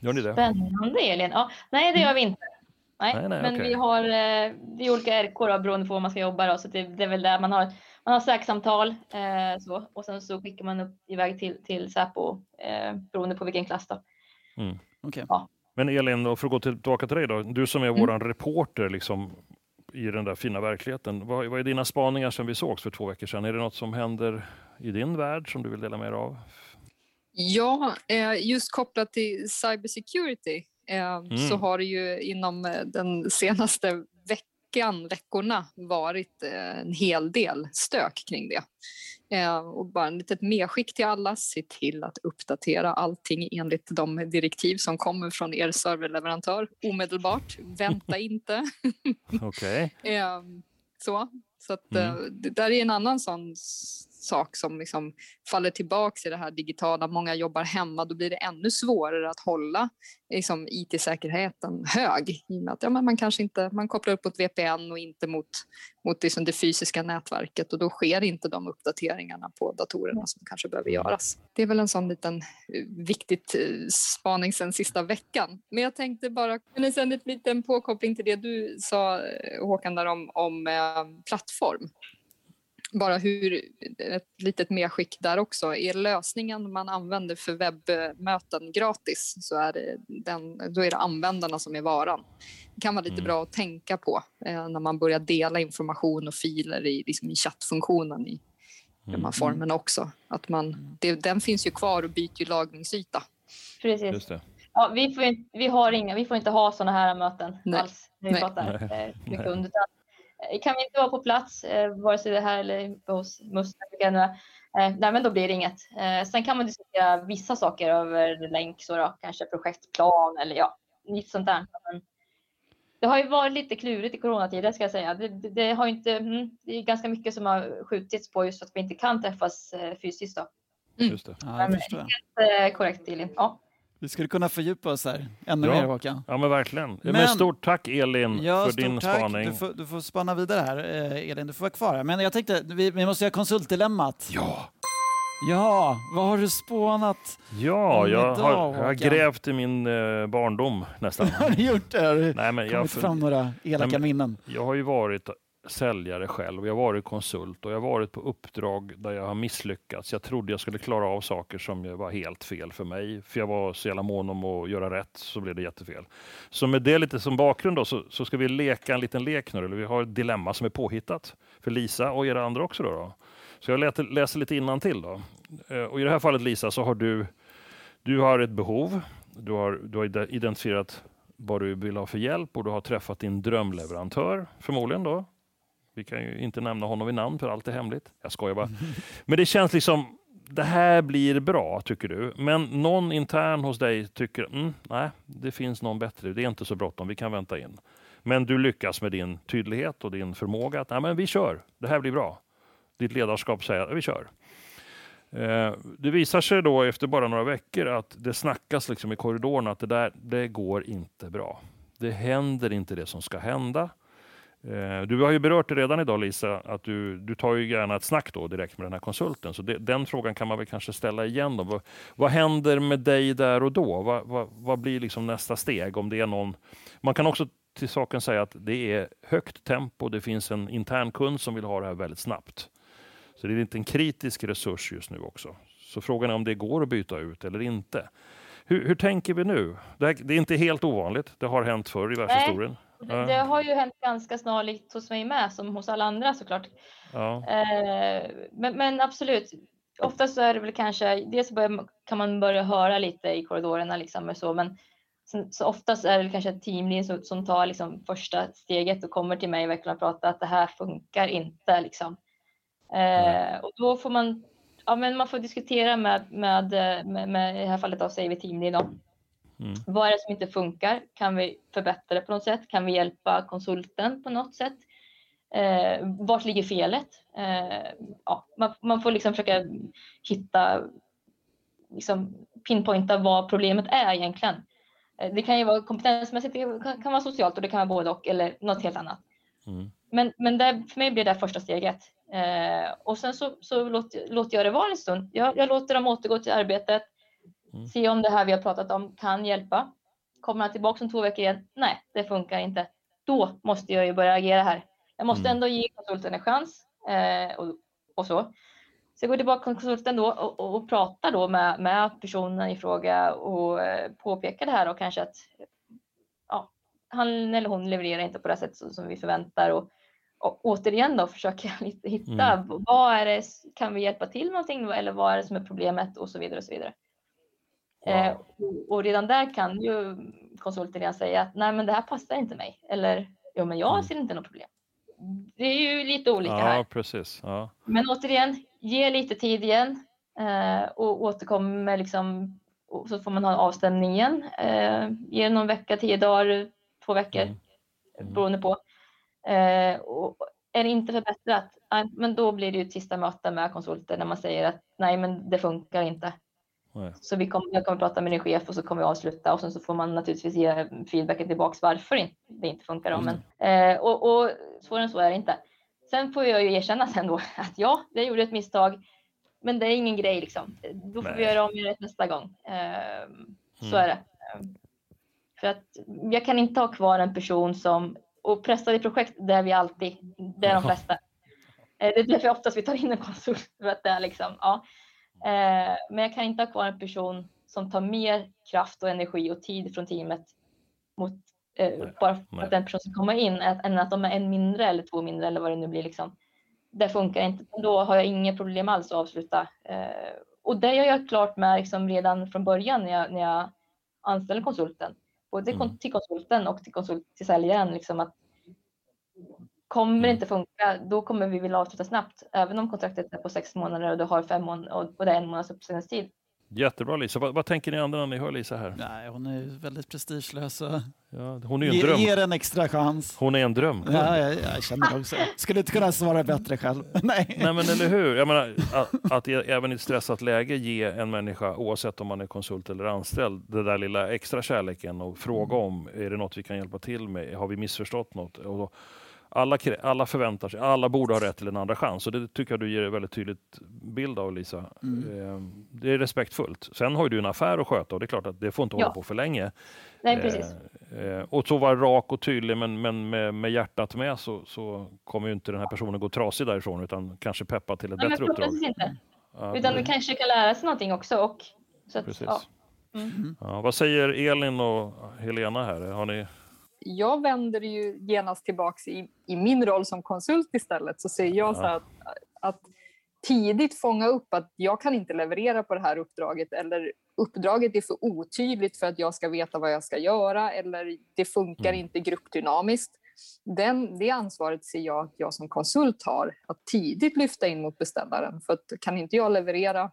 Gör ni det? Spännande Elin. Ja, nej, det gör vi inte. Nej, Nej, nej, men okej. vi har eh, det är olika RK då, beroende på vad man ska jobba. Då, så det, det är väl där man har, man har säksamtal eh, så, och sen så skickar man upp iväg till, till Säpo eh, beroende på vilken klass. Då. Okej. Men Elin, och för att gå tillbaka till dig då. Du som är Mm. våran reporter liksom, i den där fina verkligheten. Vad, vad är dina spaningar sen vi sågs för två veckor sedan? Är det något som händer i din värld som du vill dela med dig av? Ja, eh, just kopplat till cybersecurity eh, så har det ju inom eh, den senaste veckan, veckorna varit en hel del stök kring det. Och bara ett litet medskick till alla, se till att uppdatera allting enligt de direktiv som kommer från er serverleverantör omedelbart. Vänta <laughs> inte. Okej. <laughs> Eh, så så att, eh, det där är en annan sån sak som liksom faller tillbaks i det här digitala. Många jobbar hemma, då blir det ännu svårare att hålla liksom, IT-säkerheten hög. I och med att ja, men man kanske inte man kopplar upp mot VPN och inte mot, mot liksom det fysiska nätverket och då sker inte de uppdateringarna på datorerna som kanske behöver göras. Det är väl en sån liten viktig viktigt eh, spaning sen sista veckan. Men jag tänkte bara, men sen en liten påkoppling till det du sa eh, Håkan där om, om eh, plattform. Bara hur, ett litet medskick där också. Är lösningen man använder för webbmöten gratis så är det, den, då är det användarna som är varan. Det kan vara lite Mm. bra att tänka på eh, när man börjar dela information och filer i, liksom i chattfunktionen i de här formerna också. Att man, det, den finns ju kvar och byter ju lagringsyta. Precis. Just det. Ja, vi, får inte, vi, har inga, vi får inte ha sådana här möten Nej. alls när vi Nej. pratar Nej. eh, med kund. Utan, kan vi inte vara på plats, eh, vare sig det här eller hos Must, vilka det nu är, eh, nej, men då blir det inget. Eh, sen kan man diskutera vissa saker över länk, så då, kanske projektplan eller ja, lite sånt där. Men det har ju varit lite klurigt i coronatider ska jag säga. Det, det, det har inte, mm, det är ganska mycket som har skjutits på just för att vi inte kan träffas eh, fysiskt. Då. Just det. Ja, Men- jag. Eh, korrekt Elin. Ja. Vi skulle kunna fördjupa oss här ännu Ja. mer Håkan. Ja men verkligen. Men, Men- stort tack Elin Ja, för din tack. spaning. Du får, du får spana vidare här, eh, Elin. Du får vara kvar här. Men jag tänkte, vi, vi måste göra konsultdilemmat. Ja, Ja, vad har du spånat? ja jag, idag, har, jag har grävt i min eh, barndom <laughs> nästan. Har du gjort det? Har du Nej, men jag, kommit fram några elaka Nej, minnen? jag har ju varit säljare själv, jag har varit konsult och jag har varit på uppdrag där jag har misslyckats. Jag trodde jag skulle klara av saker som var helt fel för mig, för jag var så jävla mån om att göra rätt, så blev det jättefel. Så med det lite som bakgrund då, så, så ska vi leka en liten lek nu, eller vi har ett dilemma som är påhittat för Lisa och er andra också. Då, då. Så jag läser, lite innan till då. Eh, och I det här fallet Lisa, så har du, du har ett behov, du har, du har identifierat vad du vill ha för hjälp och du har träffat din drömleverantör, förmodligen då. Vi kan ju inte nämna honom vid namn för allt är hemligt. Jag skojar bara. Men det känns liksom, det här blir bra tycker du. Men någon intern hos dig tycker, mm, nej, det finns någon bättre. Det är inte så bråttom, vi kan vänta in. Men du lyckas med din tydlighet och din förmåga att, nej men vi kör, det här blir bra. Ditt ledarskap säger, vi kör. Eh, det visar sig då efter bara några veckor att det snackas liksom i korridorerna att det där, det går inte bra. Det händer inte det som ska hända. Eh, du har ju berört det redan idag Lisa, att du, du tar ju gärna ett snack då direkt med den här konsulten. Så det, den frågan kan man väl kanske ställa igen. Då. Vad, vad händer med dig där och då? Vad, vad, vad blir liksom nästa steg? Om det är någon... Man kan också till saken säga att det är högt tempo. Det finns en intern kund som vill ha det här väldigt snabbt. Så det är inte en kritisk resurs just nu också. Så frågan är om det går att byta ut eller inte. Hur, hur tänker vi nu? Det, här, det är inte helt ovanligt. Det har hänt förr i världshistorien. Det, det har ju hänt ganska snarlikt hos mig med som hos alla andra såklart. Ja. Eh, men, men absolut, oftast så är det väl kanske, dels börjar, kan man börja höra lite i korridorerna liksom och så, men sen, så oftast är det kanske ett teamlead som, som tar liksom första steget och kommer till mig och verkligen pratar att det här funkar inte liksom. Eh, och då får man, ja men man får diskutera med, med, med, med i det här fallet då säger vi teamlead då. Mm. Vad är det som inte funkar? Kan vi förbättra det på något sätt? Kan vi hjälpa konsulten på något sätt? Eh, vart ligger felet? Eh, ja, man, man får liksom försöka hitta, liksom pinpointa vad problemet är egentligen. Eh, Det kan ju vara kompetensmässigt, det kan, kan vara socialt och det kan vara både och eller något helt annat. Mm. Men, men där, för mig blir det första steget. Eh, och sen så, så låter, låter jag det vara en stund. Jag, jag låter dem återgå till arbetet. Mm. Se om det här vi har pratat om kan hjälpa. Kommer han tillbaka om två veckor igen? Nej, det funkar inte. Då måste jag ju börja agera här. Jag måste Mm. ändå ge konsulten en chans. Eh, och, och så. Så jag går tillbaka till konsulten då och, och, och pratar då med, med personen i fråga och eh, påpekar det här och kanske att ja, han eller hon levererar inte på det sätt som, som vi förväntar. Och, och återigen då försöker jag <laughs> hitta Mm. vad är det, kan vi hjälpa till med någonting eller vad är det som är problemet och så vidare och så vidare. Eh, och- och redan där kan ju konsulten redan säga att nej men det här passar inte mig eller jo men jag Mm. ser inte något problem. Det är ju lite olika här. Ja, precis. Ja. Men återigen, ge lite tid igen eh, och återkom med liksom, så får man ha en avstämning igen. Eh, ge någon vecka, tio dagar, två veckor Mm. Mm. beroende på. Eh, och är det inte förbättrat, nej, men då blir det ju ett sista möte med konsulten när man säger att nej, men det funkar inte. Nej. Så vi kommer, jag kommer prata med din chef och så kommer vi avsluta och sen så får man naturligtvis ge feedbacken tillbaks varför det inte funkar. Då. Men, eh, och, och svårare än så är det inte. Sen får jag ju erkänna sen då <laughs> att ja, jag gjorde ett misstag, men det är ingen grej liksom. Då får vi Nej. göra om det nästa gång. Eh, så Mm. är det. För att jag kan inte ha kvar en person som, och pressade projekt, det är vi alltid, det är de flesta. Eh, Det är därför oftast vi tar in en konsult, för att det är liksom, ja. Eh, Men jag kan inte ha kvar en person som tar mer kraft och energi och tid från teamet mot, eh, Nej, bara för nej. att den personen ska komma in, än att de är en mindre eller två mindre eller vad det nu blir. Liksom. Det funkar inte. Då har jag inga problem alls att avsluta. Eh, och det gör jag klart med liksom redan från början när jag, när jag anställer konsulten. Både Mm. till konsulten och till, konsult, till säljaren. Liksom att kommer det Mm. inte funka, då kommer vi vilja avsluta snabbt. Även om kontraktet är på sex månader och du har fem månader och, det är en månads uppsägningstid. Jättebra Lisa. Vad, vad tänker ni andra när ni hör Lisa här? Nej, hon är ju väldigt prestigelös och Ja, hon är en ge, dröm. ger en extra chans. Hon är en drömkund. Ja, jag, jag känner det också. Skulle inte kunna svara bättre själv. <laughs> Nej. Nej men eller hur? Jag menar, att, att e- även i ett stressat läge ge en människa, oavsett om man är konsult eller anställd, det där lilla extra kärleken och fråga om, är det något vi kan hjälpa till med? Har vi missförstått något? Och då, alla, alla förväntar sig, alla borde ha rätt till en andra chans. Och det tycker jag du ger en väldigt tydligt bild av Lisa. Mm. Eh, Det är respektfullt. Sen har ju du en affär att sköta och det är klart att det får inte hålla Ja. på för länge. Nej, precis. Eh, eh, och så vara rak och tydlig men, men med, med hjärtat med så, så kommer inte den här personen gå trasig därifrån utan kanske peppa till ett Nej, men bättre uppdrag. inte. Ja, Utan vi kanske kan lära sig någonting också. Och, så att, Precis. ja. Mm. Ja, vad säger Elin och Helena här? Har ni... jag vänder ju genast tillbaks i, i min roll som konsult istället. Så ser jag så att, att tidigt fånga upp att jag kan inte leverera på det här uppdraget eller uppdraget är för otydligt för att jag ska veta vad jag ska göra eller det funkar Mm. inte gruppdynamiskt. Den, det ansvaret ser jag att jag som konsult har, att tidigt lyfta in mot beställaren. För att kan inte jag leverera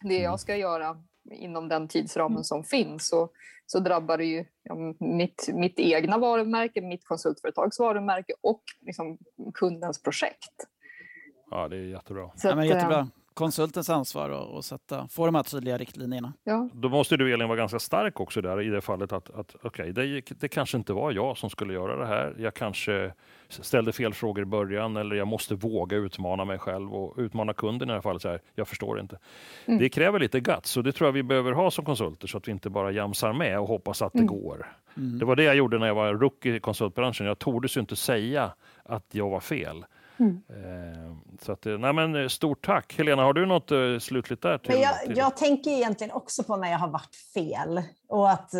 det Mm. jag ska göra inom den tidsramen som finns så, så drabbar det ju ja, mitt, mitt egna varumärke, mitt konsultföretags varumärke och liksom kundens projekt. Ja, det är jättebra. Så Ja, men eh, jättebra. Konsultens ansvar att sätta, få de här tydliga riktlinjerna. Ja, Då måste du Elin vara ganska stark också där i det fallet att, att okej, det, gick- det kanske inte var jag som skulle göra det här. Jag kanske ställde fel frågor i början eller jag måste våga utmana mig själv och utmana kunden i det här fallet. Så här, jag förstår inte. Mm. Det kräver lite guts och det tror jag vi behöver ha som konsulter så att vi inte bara jamsar med och hoppas att det Mm. går. Mm. Det var det jag gjorde när jag var rookie i konsultbranschen. Jag tordes ju inte säga att jag var fel. Mm. Eh, så att, eh, nej men, eh, stort tack. Helena, har du något eh, slutligt där? Till, Men jag, till... jag tänker egentligen också på när jag har varit fel. Och att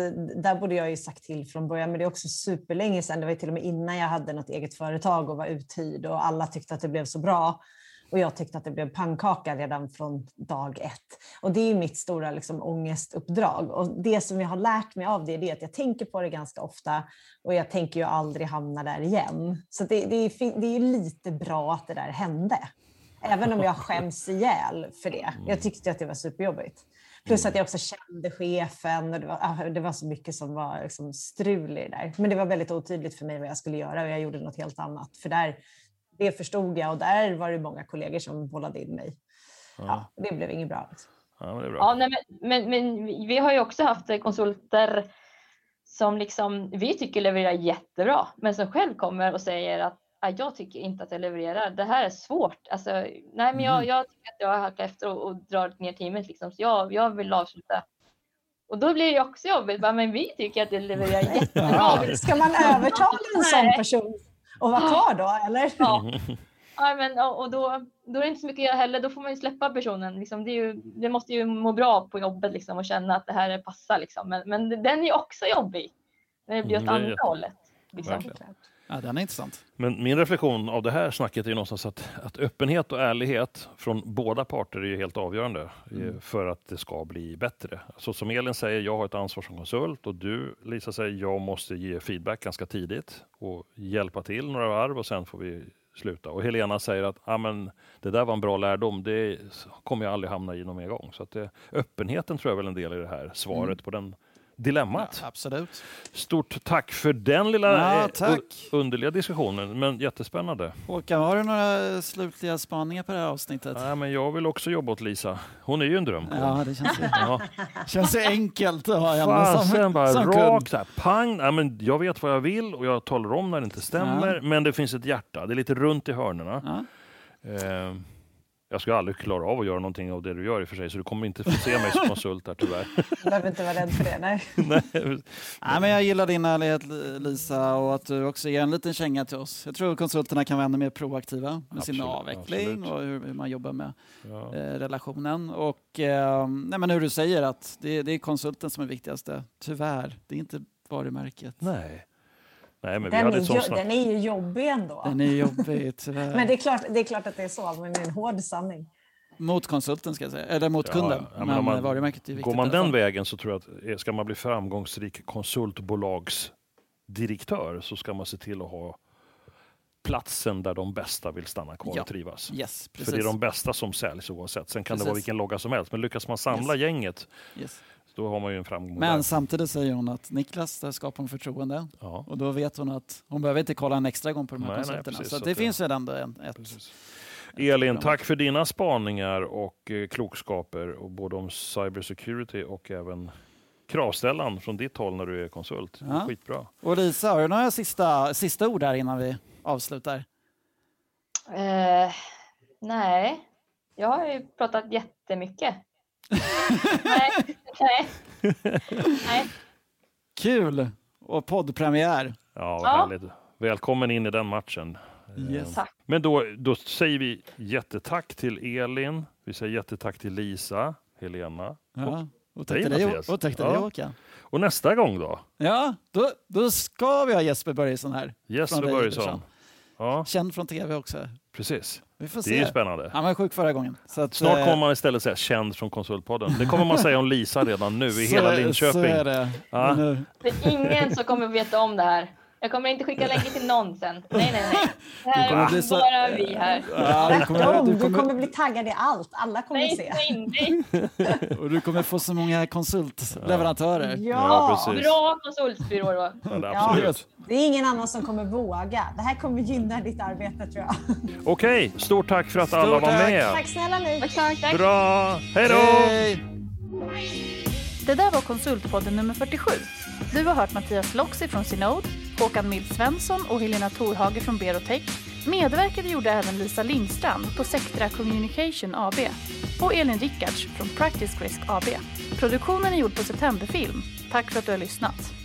där borde jag ju sagt till från början, men det är också superlänge sedan. Det var ju till och med innan jag hade något eget företag och var uthyrd och alla tyckte att det blev så bra. Och jag tyckte att det blev pannkaka redan från dag ett. Och det är mitt stora liksom, ångestuppdrag. Och det som jag har lärt mig av det, det är att jag tänker på det ganska ofta och jag tänker ju aldrig hamna där igen. Så det, det, är, det är lite bra att det där hände. Även om jag skäms ihjäl för det. Jag tyckte att det var superjobbigt. Plus att jag också kände chefen och det var, ah, det var så mycket som var liksom strul i det där. Men det var väldigt otydligt för mig vad jag skulle göra och jag gjorde något helt annat. För där, det förstod jag och där var det många kollegor som bollade in mig. Ja, det blev inget bra. Liksom. Ja, men det är bra. Ja, nej, men, men, men vi har ju också haft konsulter som liksom vi tycker levererar jättebra, men som själv kommer och säger att "Ah, jag tycker inte att jag levererar. Det här är svårt. Alltså, nej, men jag, Mm. jag tycker att jag hackar efter och, och drar ner teamet liksom, så jag, jag vill avsluta. Och då blir det också jobbigt. Men vi tycker att det levererar <laughs> jättebra. Ja. Ska man övertala en sån person att vara kvar då, eller? Ja. <laughs> Ja, men, och och då, då är det inte så mycket att göra heller. Då får man ju släppa personen. Liksom, det, är ju, det måste ju må bra på jobbet liksom, och känna att det här är passar. Liksom. Men, men den är ju också jobbig när det blir åt Mm, andra hållet. Liksom. Ja, den är intressant. Men min reflektion av det här snacket är ju någonstans att, att öppenhet och ärlighet från båda parter är ju helt avgörande eh, för att det ska bli bättre. Så som Elin säger, jag har ett ansvar som konsult och du Lisa säger, jag måste ge feedback ganska tidigt och hjälpa till några varv och sen får vi sluta. Och Helena säger att ah, men, det där var en bra lärdom, det kommer jag aldrig hamna i någon mer gång. Så att det, öppenheten tror jag väl är en del i det här svaret på den dilemmat. Ja, absolut. Stort tack för den lilla Ja, eh, tack. underliga diskussionen, men jättespännande. Håkan, har du några slutliga spaningar på det här avsnittet? Nej, men jag vill också jobba åt Lisa. Hon är ju en drömkund. Ja, det känns ju, Ja. <laughs> känns ju enkelt att ha henne som, bara som rakt så här, pang. Nej, men jag vet vad jag vill och jag talar om när det inte stämmer. Men det finns ett hjärta. Det är lite runt i hörnerna. Ja. Eh, jag skulle aldrig klara av att göra någonting av det du gör i och för sig, så du kommer inte få se mig som konsult här tyvärr. Du behöver inte vara rädd för det. Nej. <laughs> Nej. Nej, men jag gillar din ärlighet Lisa och att du också ger en liten känga till oss. Jag tror konsulterna kan vara ännu mer proaktiva med sin Absolut, avveckling absolut. och hur, hur man jobbar med Ja. eh, relationen. Och eh, nej, men hur du säger att det, det är konsulten som är viktigaste. Tyvärr, det är inte varumärket. Nej. Nej, men vi Den, hade är sånt den är ju jobbig ändå. Den är jobbig <laughs> tyvärr. Men det är, klart, det är klart att det är så, men det är en hård sanning. Mot konsulten ska jag säga, eller mot kunden. ja, men man- varumärket är viktigt. Går man den vägen så tror jag att eh, ska man bli framgångsrik konsultbolagsdirektör så ska man se till att ha platsen där de bästa vill stanna kvar Ja, och trivas. Yes, För precis. det är de bästa som säljs oavsett. Sen kan det vara Precis. vilken logga som helst. Men lyckas man samla Yes. gänget, yes. Då har man ju en framgång. Men där. samtidigt säger hon att Niklas, där skapar hon förtroende. Ja, Och då vet hon att hon behöver inte kolla en extra gång på de här Nej, precis, så så det det- finns redan en, ett... precis. ett Elin, tack för dina spaningar och eh, klokskaper, och både om cybersecurity och även kravställan från ditt håll när du är konsult. Ja. Skitbra. Och Lisa, har du några sista, sista ord här innan vi avslutar? Eh, nej, jag har ju pratat jättemycket. <laughs> nej, nej, nej. Kul! Och poddpremiär. Ja, vad Ja. härligt. Välkommen in i den matchen. Yes. Eh, Tack. Men då, då säger vi jättetack till Elin, vi säger jättetack till Lisa, Helena. Ja. Och tack till dig, Mattias. och tack till dig. Håkan. Och nästa gång då? Ja, då, då ska vi ha Jesper Börjesson här. Jesper Börjesson. Ja, Känd från tv också. Precis. Vi får Det är ju se. spännande. Han var sjuk förra gången. Så att, Snart eh, kommer man istället säga känd från Konsultpodden. Det kommer man säga om Lisa redan nu i <laughs> så- hela Så är Linköping. det. Ja. Men nu- Det är ingen som kommer veta om det här. Jag kommer inte skicka länkar till någon sen. Nej, nej, nej. Det här kommer är så- bara vi här. Ja, du, kommer, du, du kommer, kommer bli taggad i allt. Alla kommer Nej, se. nej, nej. <laughs> och du kommer få så många konsultleverantörer. Ja, Ja, precis. Bra konsultbyrå då. Ja, det är Ja. det är ingen annan som kommer våga. Det här kommer gynna ditt arbete tror jag. Okej, stort tack för att Stort alla var tack. med. Tack snälla ni. Tack, tack, tack. Bra, hej då! Hej! Det där var Konsultpodden nummer 47. Du har hört Mattias Loxi från Synode, Håkan Mild Svensson och Helena Torhage från Berotech. Medverkade gjorde även Lisa Lindstrand på Sectra Communication AB och Elin Rickards från Practice Risk AB. Produktionen är gjord på Septemberfilm. Tack för att du har lyssnat.